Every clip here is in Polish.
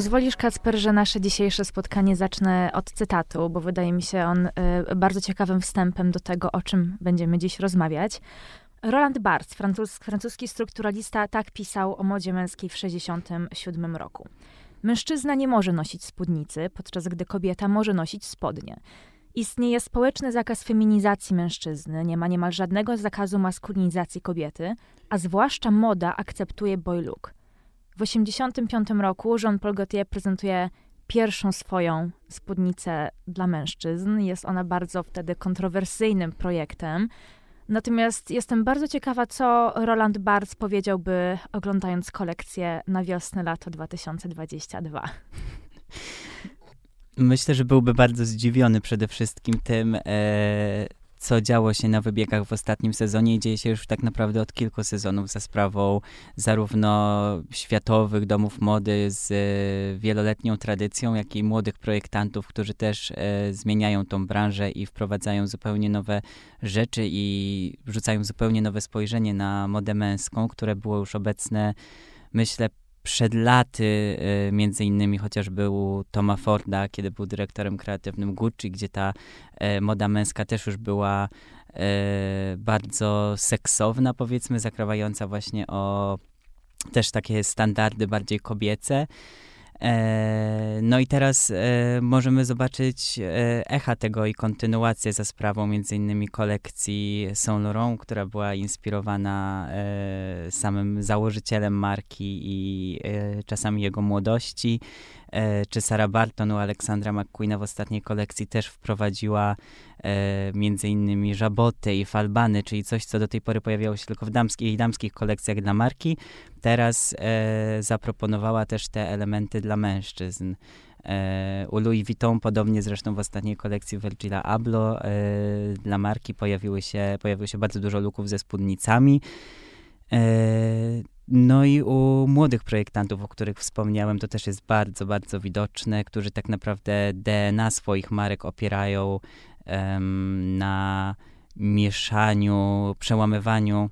pozwolisz, Kacper, że nasze dzisiejsze spotkanie zacznę od cytatu, bo wydaje mi się on y, bardzo ciekawym wstępem do tego, o czym będziemy dziś rozmawiać. Roland Barthes, francus, francuski strukturalista, tak pisał o modzie męskiej w 1967 roku. Mężczyzna nie może nosić spódnicy, podczas gdy kobieta może nosić spodnie. Istnieje społeczny zakaz feminizacji mężczyzny, nie ma niemal żadnego zakazu maskulinizacji kobiety, a zwłaszcza moda akceptuje boy look. W 1985 roku Jean-Paul Gaultier prezentuje pierwszą swoją spódnicę dla mężczyzn. Jest ona bardzo wtedy kontrowersyjnym projektem. Natomiast jestem bardzo ciekawa, co Roland Barthes powiedziałby, oglądając kolekcję na wiosnę-lato 2022. Myślę, że byłby bardzo zdziwiony przede wszystkim tym, e, co działo się na wybiegach w ostatnim sezonie i dzieje się już tak naprawdę od kilku sezonów za sprawą zarówno światowych domów mody z e, wieloletnią tradycją, jak i młodych projektantów, którzy też e, zmieniają tą branżę i wprowadzają zupełnie nowe rzeczy i rzucają zupełnie nowe spojrzenie na modę męską, które było już obecne myślę, przed laty, y, między innymi chociażby u Toma Forda, kiedy był dyrektorem kreatywnym Gucci, gdzie ta e, moda męska też już była e, bardzo seksowna, powiedzmy, zakrawająca właśnie o też takie standardy bardziej kobiece. E, no i teraz e, możemy zobaczyć e, echa tego i kontynuację za sprawą między innymi kolekcji Saint Laurent, która była inspirowana samym założycielem marki i czasami jego młodości. E, czy Sarah Barton u Aleksandra McQueena w ostatniej kolekcji też wprowadziła e, między innymi żaboty i falbany, czyli coś, co do tej pory pojawiało się tylko w damskich i damskich kolekcjach dla marki. Teraz e, zaproponowała też te elementy dla mężczyzn. E, u Louis Vuitton, podobnie zresztą w ostatniej kolekcji Virgila Abloh, e, dla marki pojawiły się, pojawiło się bardzo dużo luków ze spódnicami. No i u młodych projektantów, o których wspomniałem, to też jest bardzo, bardzo widoczne, którzy tak naprawdę DNA swoich marek opierają um, na mieszaniu, przełamywaniu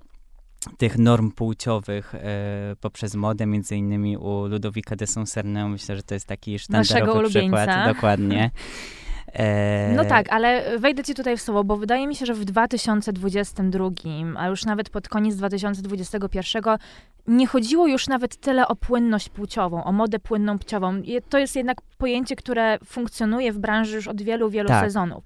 tych norm płciowych e, poprzez modę, między innymi u Ludowika de Saint-Cerneux. Myślę, że to jest taki sztandarowy przykład. Dokładnie. E... No tak, ale wejdę ci tutaj w słowo, bo wydaje mi się, że w 2022, a już nawet pod koniec 2021, nie chodziło już nawet tyle o płynność płciową, o modę płynną płciową. To jest jednak pojęcie, które funkcjonuje w branży już od wielu, wielu tak. sezonów.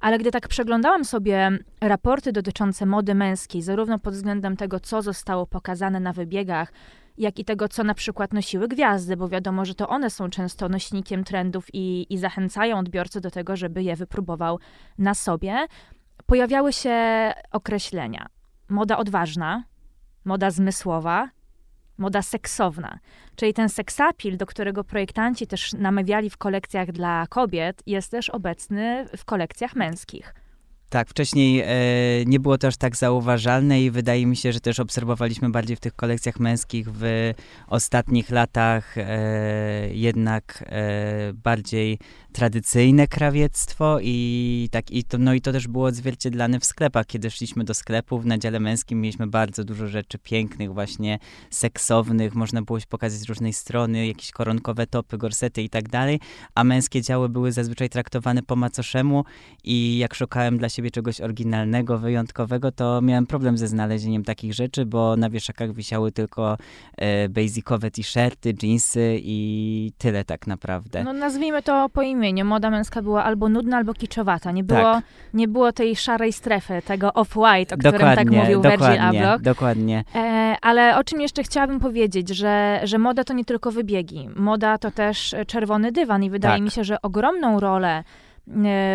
Ale gdy tak przeglądałam sobie raporty dotyczące mody męskiej, zarówno pod względem tego, co zostało pokazane na wybiegach, jak i tego, co na przykład nosiły gwiazdy, bo wiadomo, że to one są często nośnikiem trendów i, i zachęcają odbiorcę do tego, żeby je wypróbował na sobie, pojawiały się określenia. Moda odważna, moda zmysłowa, moda seksowna. Czyli ten seksapil, do którego projektanci też namawiali w kolekcjach dla kobiet, jest też obecny w kolekcjach męskich. Tak, wcześniej e, nie było to aż tak zauważalne i wydaje mi się, że też obserwowaliśmy bardziej w tych kolekcjach męskich w ostatnich latach e, jednak e, bardziej tradycyjne krawiectwo i tak i to, no i to też było odzwierciedlane w sklepach. Kiedy szliśmy do sklepów na dziale męskim mieliśmy bardzo dużo rzeczy pięknych, właśnie seksownych, można było się pokazać z różnej strony, jakieś koronkowe topy, gorsety i tak dalej, a męskie działy były zazwyczaj traktowane po macoszemu i jak szukałem dla siebie czegoś oryginalnego, wyjątkowego, to miałem problem ze znalezieniem takich rzeczy, bo na wieszakach wisiały tylko e, basicowe t-shirty, jeansy i tyle tak naprawdę. No nazwijmy to po imieniu imieniu. Moda męska była albo nudna, albo kiczowata. Nie było, tak. nie było tej szarej strefy, tego off-white, o którym tak mówił Virgil Abloh. Dokładnie. E, ale o czym jeszcze chciałabym powiedzieć, że, że moda to nie tylko wybiegi. Moda to też czerwony dywan i wydaje tak. mi się, że ogromną rolę e,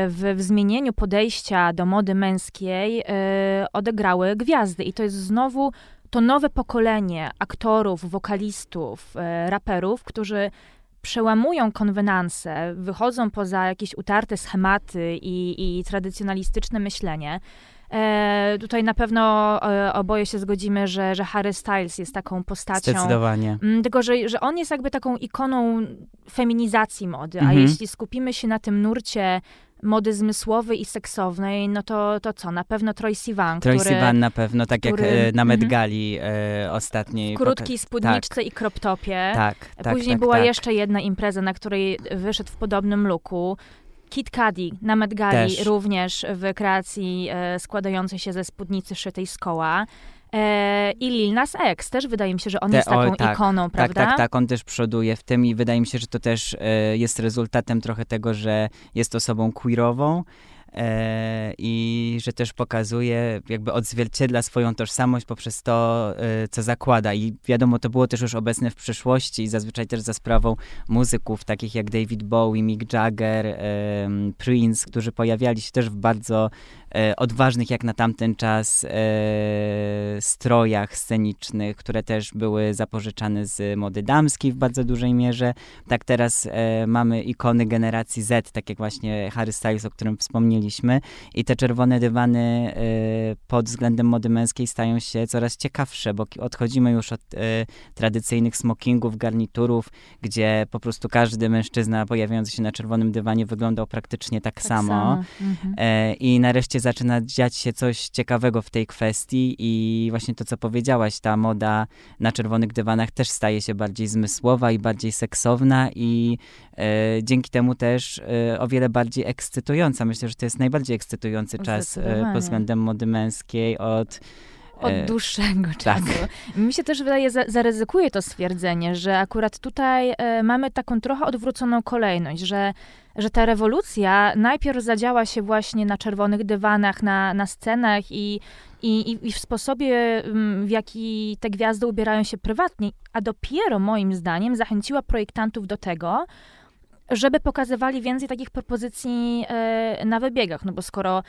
w, w, zmienieniu podejścia do mody męskiej e, odegrały gwiazdy. I to jest znowu to nowe pokolenie aktorów, wokalistów, e, raperów, którzy przełamują konwenanse, wychodzą poza jakieś utarte schematy i, i tradycjonalistyczne myślenie. E, tutaj na pewno e, oboje się zgodzimy, że, że Harry Styles jest taką postacią. Zdecydowanie. M, mm, tylko, że, że on jest jakby taką ikoną feminizacji mody, mhm. a jeśli skupimy się na tym nurcie mody zmysłowej i seksownej, no to, to co? Na pewno Troy Sivan, Troy który... Sivan na pewno, tak który- jak e, na Met mhm. Gali e, ostatniej. w krótkiej spódniczce i crop topie. Tak, tak, Później tak, była tak. jeszcze jedna impreza, na której wyszedł w podobnym looku. Kid Cudi na Met Gali również w kreacji e, składającej się ze spódnicy szytej z koła. E, I Lil Nas X też wydaje mi się, że on Te- jest taką oj, tak, ikoną, Tak, prawda? tak, tak, on też przoduje w tym i wydaje mi się, że to też e, jest rezultatem trochę tego, że jest osobą queerową e, i że też pokazuje, jakby odzwierciedla swoją tożsamość poprzez to, e, co zakłada. I wiadomo, to było też już obecne w przeszłości i zazwyczaj też za sprawą muzyków takich jak David Bowie, Mick Jagger, Prince, którzy pojawiali się też w bardzo odważnych jak na tamten czas e, strojach scenicznych, które też były zapożyczane z mody damskiej w bardzo dużej mierze. Tak teraz e, mamy ikony generacji Z, tak jak właśnie Harry Styles, o którym wspomnieliśmy i te czerwone dywany e, pod względem mody męskiej stają się coraz ciekawsze, bo odchodzimy już od e, tradycyjnych smokingów, garniturów, gdzie po prostu każdy mężczyzna pojawiający się na czerwonym dywanie wyglądał praktycznie tak, Tak samo. Mhm. E, I nareszcie zaczyna dziać się coś ciekawego w tej kwestii i właśnie to, co powiedziałaś, ta moda na czerwonych dywanach też staje się bardziej zmysłowa i bardziej seksowna i e, dzięki temu też e, o wiele bardziej ekscytująca. Myślę, że to jest najbardziej ekscytujący czas e, pod względem mody męskiej od... Od e, dłuższego tak. czasu. Mi się też wydaje, za, zaryzykuję to stwierdzenie, że akurat tutaj e, mamy taką trochę odwróconą kolejność, że, że ta rewolucja najpierw zadziała się właśnie na czerwonych dywanach, na, na scenach i, i, i- w sposobie, mm, w jaki te gwiazdy ubierają się prywatnie, a dopiero moim zdaniem zachęciła projektantów do tego, żeby pokazywali więcej takich propozycji e, na wybiegach, no bo skoro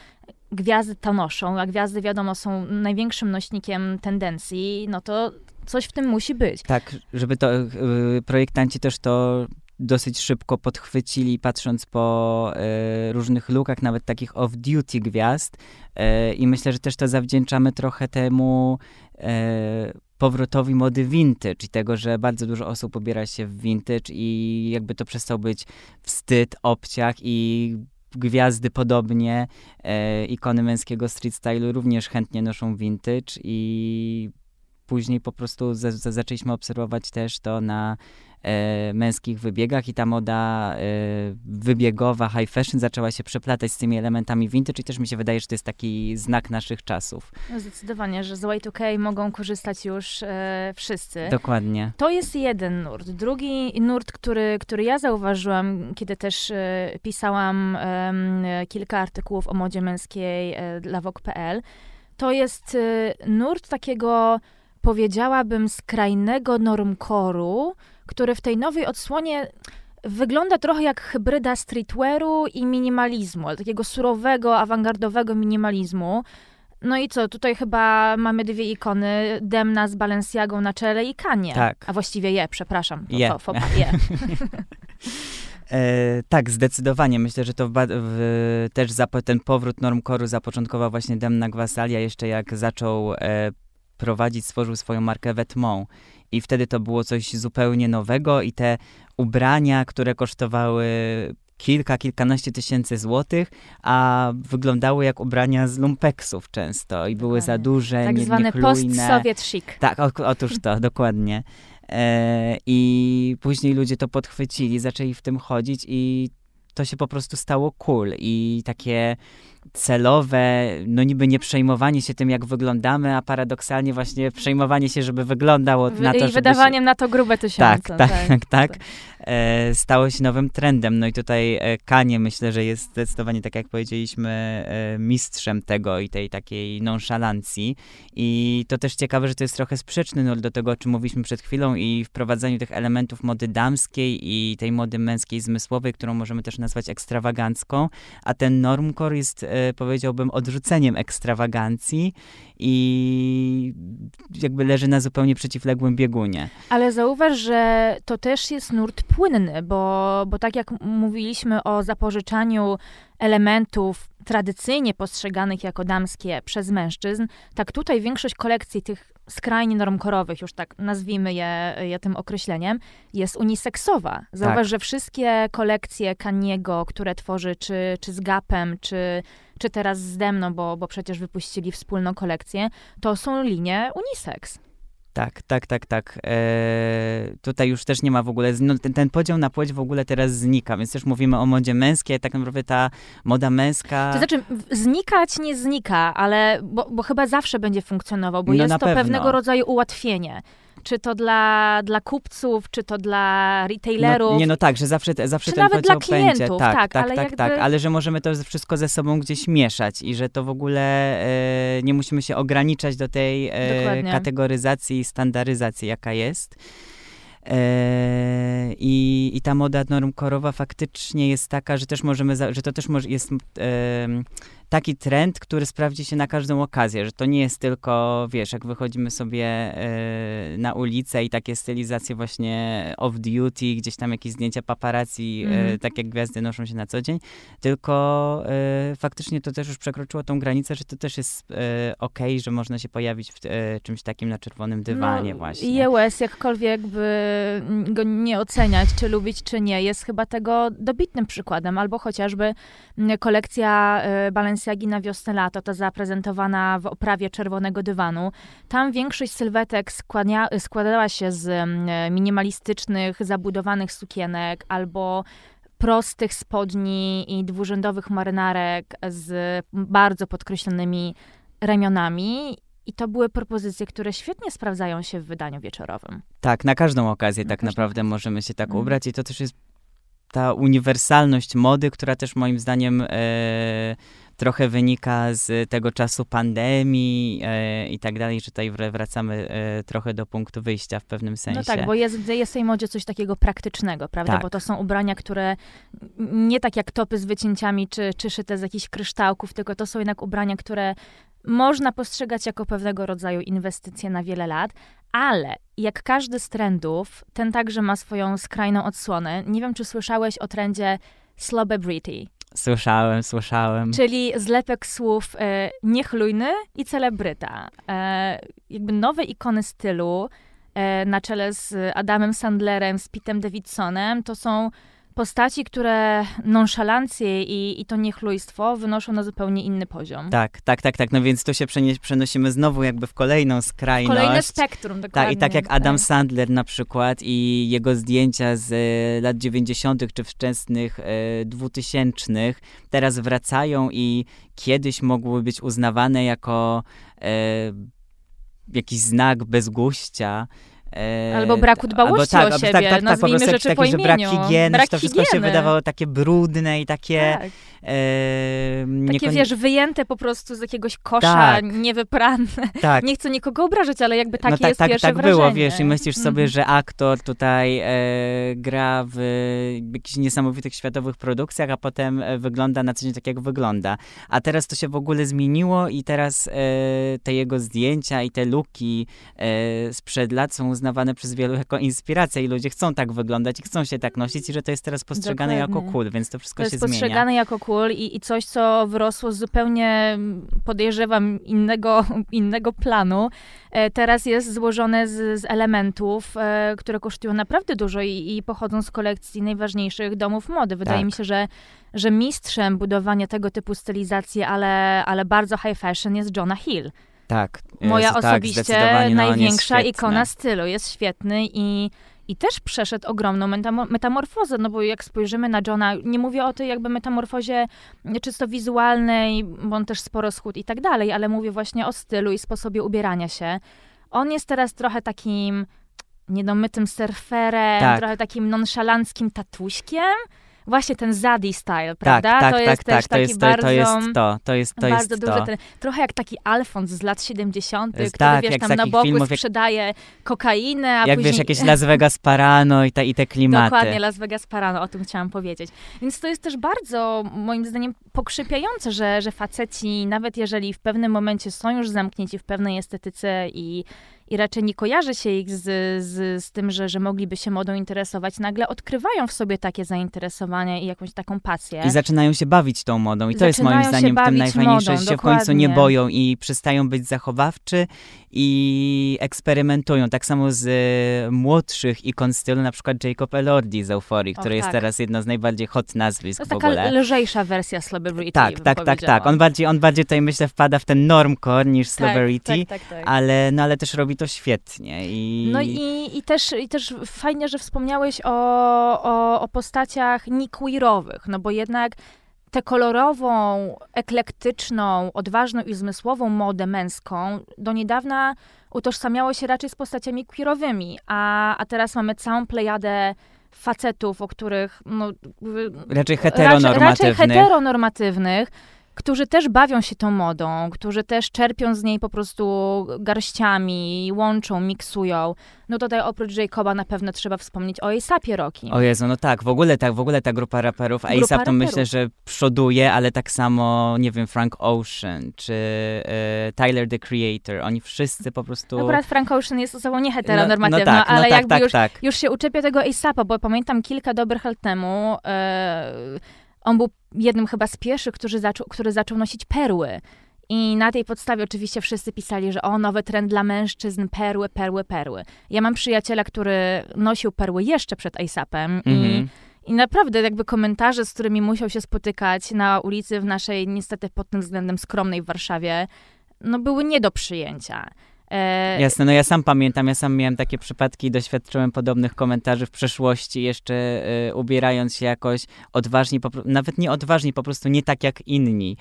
gwiazdy to noszą, a gwiazdy wiadomo są największym nośnikiem tendencji, no to coś w tym musi być. Tak, żeby to y, projektanci też to dosyć szybko podchwycili, patrząc po y, różnych lukach, nawet takich off-duty gwiazd. Y, I myślę, że też to zawdzięczamy trochę temu y, powrotowi mody vintage i tego, że bardzo dużo osób ubiera się w vintage i jakby to przestał być wstyd, obciach i gwiazdy podobnie, e, ikony męskiego street stylu również chętnie noszą vintage i później po prostu za, za, zaczęliśmy obserwować też to na e, męskich wybiegach i ta moda e, wybiegowa, high fashion zaczęła się przeplatać z tymi elementami vintage i też mi się wydaje, że to jest taki znak naszych czasów. No Zdecydowanie, że z Y2K mogą korzystać już e, wszyscy. Dokładnie. To jest jeden nurt. Drugi nurt, który, który ja zauważyłam, kiedy też e, pisałam e, kilka artykułów o modzie męskiej e, dla Vogue.pl, to jest e, nurt takiego, powiedziałabym, skrajnego normkoru, który w tej nowej odsłonie wygląda trochę jak hybryda streetwearu i minimalizmu, ale takiego surowego, awangardowego minimalizmu. No i co, tutaj chyba mamy dwie ikony, Demna z Balenciagą na czele i Kanie. Tak. A właściwie je, przepraszam. To Je. fo- fo- je. E, tak, zdecydowanie. Myślę, że to w, w, też zapo- ten powrót normkoru zapoczątkował właśnie Demna Gwasalia, jeszcze jak zaczął e, prowadzić, stworzył swoją markę Vetements. I wtedy to było coś zupełnie nowego i te ubrania, które kosztowały kilka, kilkanaście tysięcy złotych, a wyglądały jak ubrania z lumpeksów często i były za duże, Tak nie, zwany niechlujne. post-sowiet chic. Tak, o, otóż to, dokładnie. E, I później ludzie to podchwycili, zaczęli w tym chodzić i to się po prostu stało cool i takie celowe, no niby nie przejmowanie się tym, jak wyglądamy, a paradoksalnie właśnie przejmowanie się, żeby wyglądało na to, I żeby wydawaniem na to grube tysiące. Tak, tak, tak, tak. e, stało się nowym trendem. No i tutaj e, Kanie myślę, że jest zdecydowanie, tak jak powiedzieliśmy, e, mistrzem tego i tej takiej nonszalancji. I to też ciekawe, że to jest trochę sprzeczny nurt do tego, o czym mówiliśmy przed chwilą i wprowadzaniu tych elementów mody damskiej i tej mody męskiej zmysłowej, którą możemy też nazwać ekstrawagancką, a ten normcore jest, e, powiedziałbym, odrzuceniem ekstrawagancji i jakby leży na zupełnie przeciwległym biegunie. Ale zauważ, że to też jest nurt płynny, bo, bo tak jak mówiliśmy o zapożyczaniu elementów tradycyjnie postrzeganych jako damskie przez mężczyzn, tak tutaj większość kolekcji tych skrajnie normkorowych, już tak nazwijmy je, je tym określeniem, jest uniseksowa. Zauważ, tak. że wszystkie kolekcje Kaniego, które tworzy, czy, czy z Gapem, czy, czy teraz z Demno, bo, bo przecież wypuścili wspólną kolekcję, to są linie unisex. Tak, tak, tak, tak. Eee, tutaj już też nie ma w ogóle, no, ten, ten, podział na płeć w ogóle teraz znika, więc też mówimy o modzie męskiej, tak naprawdę ta moda męska... To znaczy, znikać nie znika, ale, bo, bo chyba zawsze będzie funkcjonował, bo no jest to pewno. pewnego rodzaju ułatwienie czy to dla, dla kupców, czy to dla retailerów. No, nie, no tak, że zawsze, zawsze czy ten nawet dla klientów, będzie. Tak, tak, tak, ale tak, jakby... tak, ale że możemy to wszystko ze sobą gdzieś mieszać i że to w ogóle e, nie musimy się ograniczać do tej e, kategoryzacji i standaryzacji, jaka jest. E, I, I ta moda normkorowa faktycznie jest taka, że też możemy, że to też może, jest e, taki trend, który sprawdzi się na każdą okazję, że to nie jest tylko, wiesz, jak wychodzimy sobie e, na ulicę i takie stylizacje właśnie off-duty, gdzieś tam jakieś zdjęcia paparazzi, mm. e, tak jak gwiazdy noszą się na co dzień, tylko e, faktycznie to też już przekroczyło tą granicę, że to też jest e, okej, okay, że można się pojawić w czymś takim na czerwonym dywanie no, właśnie. EOS, jakkolwiek by go nie oceniać, czy lubić, czy nie, jest chyba tego dobitnym przykładem, albo chociażby kolekcja e, Balenciaga Balenciagi na wiosnę lato, ta zaprezentowana w oprawie czerwonego dywanu. Tam większość sylwetek skłania, składała się z mm, minimalistycznych, zabudowanych sukienek albo prostych spodni i dwurzędowych marynarek z bardzo podkreślonymi ramionami. I to były propozycje, które świetnie sprawdzają się w wydaniu wieczorowym. Tak, na każdą okazję na tak każdą. naprawdę możemy się tak mhm. ubrać i to też jest ta uniwersalność mody, która też moim zdaniem e, trochę wynika z tego czasu pandemii e, i tak dalej, że tutaj wracamy e, trochę do punktu wyjścia w pewnym sensie. No tak, bo jest, jest w tej modzie coś takiego praktycznego, prawda? Tak. Bo to są ubrania, które nie tak jak topy z wycięciami czy, czy szyte z jakichś kryształków, tylko to są jednak ubrania, które można postrzegać jako pewnego rodzaju inwestycje na wiele lat, ale jak każdy z trendów, ten także ma swoją skrajną odsłonę. Nie wiem, czy słyszałeś o trendzie celebrity. Słyszałem, słyszałem. Czyli zlepek słów e, niechlujny i celebryta. E, jakby nowe ikony stylu e, na czele z Adamem Sandlerem, z Pitem Davidsonem, to są postaci, które nonszalancję i, i to niechlujstwo wynoszą na zupełnie inny poziom. Tak, tak, tak, tak. No więc tu się przenosimy znowu jakby w kolejną skrajność. Kolejne spektrum, dokładnie. Tak, i tak jak Adam tak. Sandler na przykład i jego zdjęcia z e, lat 90. czy wczesnych 2000 teraz wracają i kiedyś mogły być uznawane jako e, jakiś znak bezguścia, albo braku dbałości albo, tak, o siebie, tak, tak, tak, nazwijmy po rzeczy imieniu. Że brak higieny, brak to wszystko higieny. się wydawało takie brudne i takie... Tak. E, takie, wiesz, wyjęte po prostu z jakiegoś kosza, tak. niewyprane. Tak. Nie chcę nikogo obrażać, ale jakby takie no, tak, jest tak, pierwsze tak wrażenie. było, wiesz, i myślisz sobie, mm. że aktor tutaj e, gra w jakichś niesamowitych światowych produkcjach, a potem e, wygląda na co dzień tak, jak wygląda. A teraz to się w ogóle zmieniło i teraz e, te jego zdjęcia i te luki e, sprzed lat są uznawane przez wielu jako inspiracja i ludzie chcą tak wyglądać i chcą się tak nosić i że to jest teraz postrzegane Dokładnie. jako cool, więc to wszystko to się zmienia. To jest postrzegane jako cool i, i coś, co wyrosło z zupełnie, podejrzewam, innego, innego planu, e, teraz jest złożone z, z elementów, e, które kosztują naprawdę dużo i, i, pochodzą z kolekcji najważniejszych domów mody. Wydaje tak. mi się, że że mistrzem budowania tego typu stylizacji, ale, ale bardzo high fashion jest Jonah Hill. Tak. Moja tak, osobiście no, największa ikona stylu. Jest świetny i, i też przeszedł ogromną metamorfozę, no bo jak spojrzymy na Johna, nie mówię o tej jakby metamorfozie czysto wizualnej, bo on też sporo schód i tak dalej, ale mówię właśnie o stylu i sposobie ubierania się. On jest teraz trochę takim niedomytym surferem, tak. trochę takim nonszalanckim tatuśkiem, właśnie ten Zadi style, prawda? Tak, tak, to jest tak, też tak, taki to jest, bardzo, to jest to, to jest, to bardzo jest duży to. Ten, trochę jak taki Alfons z lat 70., który tak, wiesz, tam na boku filmów, sprzedaje kokainę, a Jak później... wiesz, jakieś Las Vegas Parano i te, i te klimaty. Dokładnie, Las Vegas Parano, o tym chciałam powiedzieć. Więc to jest też bardzo, moim zdaniem, pokrzypiające, że, że faceci, nawet jeżeli w pewnym momencie są już zamknięci w pewnej estetyce i i raczej nie kojarzy się ich z, z, z tym, że, że mogliby się modą interesować, nagle odkrywają w sobie takie zainteresowania i jakąś taką pasję. I zaczynają się bawić tą modą. I to jest moim Zaczynają zdaniem tym najfajniejsze, modą, że się w końcu nie boją i przestają być zachowawczy i eksperymentują. Tak samo z e, młodszych ikon stylu, na przykład Jacob Elordi z Euphorii, Och, który jest tak. teraz jedno z najbardziej hot nazwisk To jest w taka ogóle. lżejsza wersja celebrity. Tak, tak, tak, tak. On bardziej, on bardziej tutaj myślę wpada w ten normcore niż celebrity, Tak, tak, tak, tak. ale, no, ale też robi to świetnie. I... No i, i, też, i też fajnie, że wspomniałeś o, o, o postaciach nie-queerowych, no bo jednak tę kolorową, eklektyczną, odważną i zmysłową modę męską do niedawna utożsamiało się raczej z postaciami queerowymi, a, a teraz mamy całą plejadę facetów, o których no, Raczej raczej, heteronormatywny. raczej heteronormatywnych, którzy też bawią się tą modą, którzy też czerpią z niej po prostu garściami, łączą, miksują. No tutaj oprócz Jacoba na pewno trzeba wspomnieć o A$APie Rocky. O Jezu, no tak, w ogóle tak, w ogóle ta grupa raperów, Grupa ASAP to raperów. myślę, że przoduje, ale tak samo, nie wiem, Frank Ocean, czy e, Tyler, the Creator, oni wszyscy po prostu... Akurat Frank Ocean jest osobą nieheteronormatywną, no, no tak, ale no tak, jakby tak, już, tak. już się uczepia tego A$APa, bo pamiętam kilka dobrych lat temu, e, on był jednym chyba z pierwszych, który zaczął, który zaczął nosić perły. I na tej podstawie oczywiście wszyscy pisali, że o, nowy trend dla mężczyzn, perły, perły, perły. Ja mam przyjaciela, który nosił perły jeszcze przed A$APem i, Mhm. i naprawdę jakby komentarze, z którymi musiał się spotykać na ulicy w naszej niestety pod tym względem skromnej Warszawie, no były nie do przyjęcia. E, Jasne, no ja sam pamiętam, ja sam miałem takie przypadki i doświadczyłem podobnych komentarzy w przeszłości, jeszcze e, ubierając się jakoś odważnie, nawet nie odważnie, po prostu nie tak jak inni.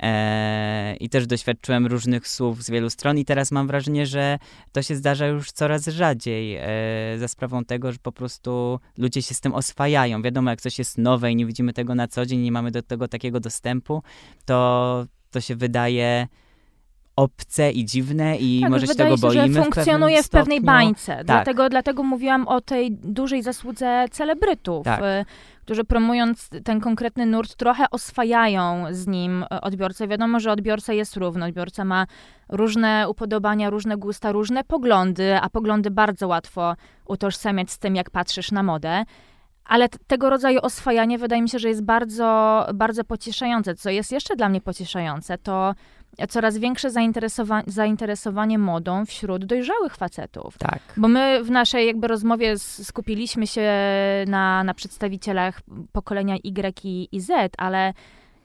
E, I też doświadczyłem różnych słów z wielu stron i teraz mam wrażenie, że to się zdarza już coraz rzadziej e, za sprawą tego, że po prostu ludzie się z tym oswajają. Wiadomo, jak coś jest nowe i nie widzimy tego na co dzień, nie mamy do tego takiego dostępu, to, to się wydaje obce i dziwne i Tak, może się tego się, boimy że w funkcjonuje pewnym w pewnej stopniu. bańce. Tak. Dlatego, dlatego mówiłam o tej dużej zasłudze celebrytów, Tak. y, którzy promując ten konkretny nurt trochę oswajają z nim y, odbiorcę. Wiadomo, że odbiorca jest równy. Odbiorca ma różne upodobania, różne gusta, różne poglądy, a poglądy bardzo łatwo utożsamiać z tym, jak patrzysz na modę. Ale tego rodzaju oswajanie wydaje mi się, że jest bardzo, bardzo pocieszające. Co jest jeszcze dla mnie pocieszające, to coraz większe zainteresowa- zainteresowanie modą wśród dojrzałych facetów. Tak. Bo my w naszej jakby rozmowie skupiliśmy się na, na przedstawicielach pokolenia Y i Z, ale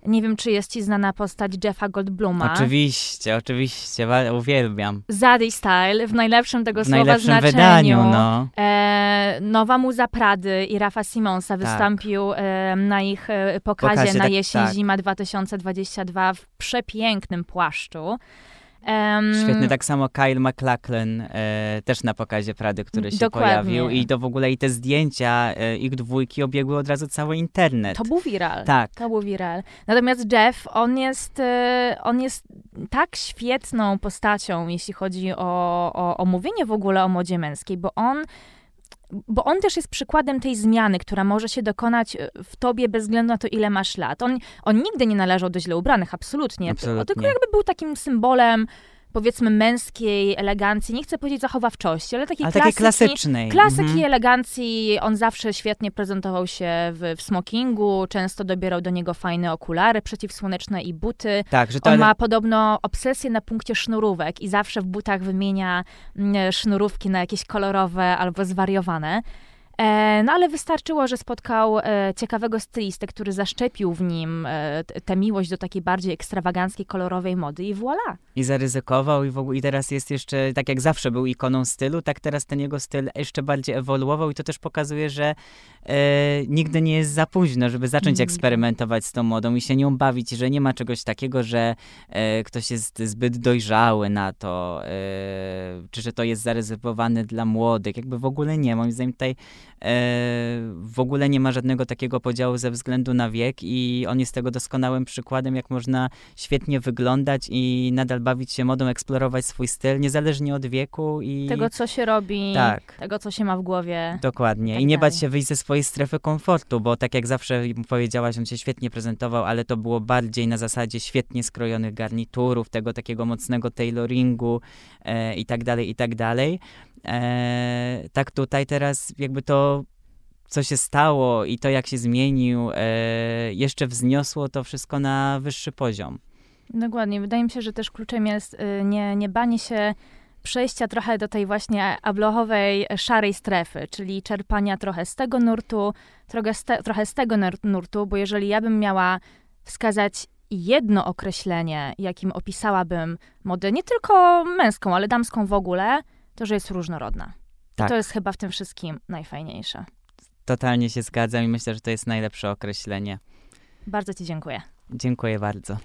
nie wiem, czy jest ci znana postać Jeffa Goldbluma. Oczywiście, oczywiście, uwielbiam. Zadie Style w najlepszym tego W słowa najlepszym znaczeniu. wydaniu, no. E, nowa muza Prady i Rafa Simonsa Tak. wystąpił e, na ich e, pokazie, Pokazie, na tak, jesień, tak. zima 2022 w przepięknym płaszczu. Em, Świetny, tak samo Kyle MacLachlan e, też na pokazie Prady, który się Dokładnie. pojawił i to w ogóle i te zdjęcia e, ich dwójki obiegły od razu cały internet. To był viral. Tak. To był viral. Natomiast Jeff, on jest, e, on jest tak świetną postacią, jeśli chodzi o, o, o mówienie w ogóle o modzie męskiej, bo on bo on też jest przykładem tej zmiany, która może się dokonać e, w tobie bez względu na to, ile masz lat. On, on nigdy nie należał do źle ubranych, absolutnie. Absolutnie. Tylko jakby był takim symbolem, powiedzmy, męskiej elegancji. Nie chcę powiedzieć zachowawczości, ale takiej Ale takiej klasyki, klasycznej. Klasyki Mhm. elegancji, on zawsze świetnie prezentował się w, w smokingu, często dobierał do niego fajne okulary przeciwsłoneczne i buty. Tak, że to On ale- ma podobno obsesję na punkcie sznurówek i zawsze w butach wymienia mm, sznurówki na jakieś kolorowe albo zwariowane. E, no ale wystarczyło, że spotkał e, ciekawego stylistę, który zaszczepił w nim e, tę miłość do takiej bardziej ekstrawaganckiej, kolorowej mody i voilà. I zaryzykował i w ogóle i teraz jest jeszcze, tak jak zawsze był ikoną stylu, tak teraz ten jego styl jeszcze bardziej ewoluował i to też pokazuje, że e, nigdy nie jest za późno, żeby zacząć Nigdy. eksperymentować z tą modą i się nią bawić, że nie ma czegoś takiego, że e, ktoś jest zbyt dojrzały na to, e, czy że to jest zarezerwowane dla młodych, jakby w ogóle nie. Moim zdaniem tutaj w ogóle nie ma żadnego takiego podziału ze względu na wiek i on jest tego doskonałym przykładem, jak można świetnie wyglądać i nadal bawić się modą, eksplorować swój styl, niezależnie od wieku i... Tego, co się robi, tak. tego, co się ma w głowie. Dokładnie. tak I nie dalej. bać się wyjść ze swojej strefy komfortu, bo tak jak zawsze powiedziałaś, on się świetnie prezentował, ale to było bardziej na zasadzie świetnie skrojonych garniturów, tego takiego mocnego tailoringu e, i tak dalej, i tak dalej. E, tak tutaj teraz jakby to co się stało i to, jak się zmienił, e, jeszcze wzniosło to wszystko na wyższy poziom. Dokładnie. Wydaje mi się, że też kluczem jest y, nie, nie banie się przejścia trochę do tej właśnie ablochowej, szarej strefy, czyli czerpania trochę z tego nurtu, trochę z, te, trochę z tego nur- nurtu, bo jeżeli ja bym miała wskazać jedno określenie, jakim opisałabym modę, nie tylko męską, ale damską w ogóle, to że jest różnorodna. Tak. To jest chyba w tym wszystkim najfajniejsze. Totalnie się zgadzam i myślę, że to jest najlepsze określenie. Bardzo Ci dziękuję. Dziękuję bardzo.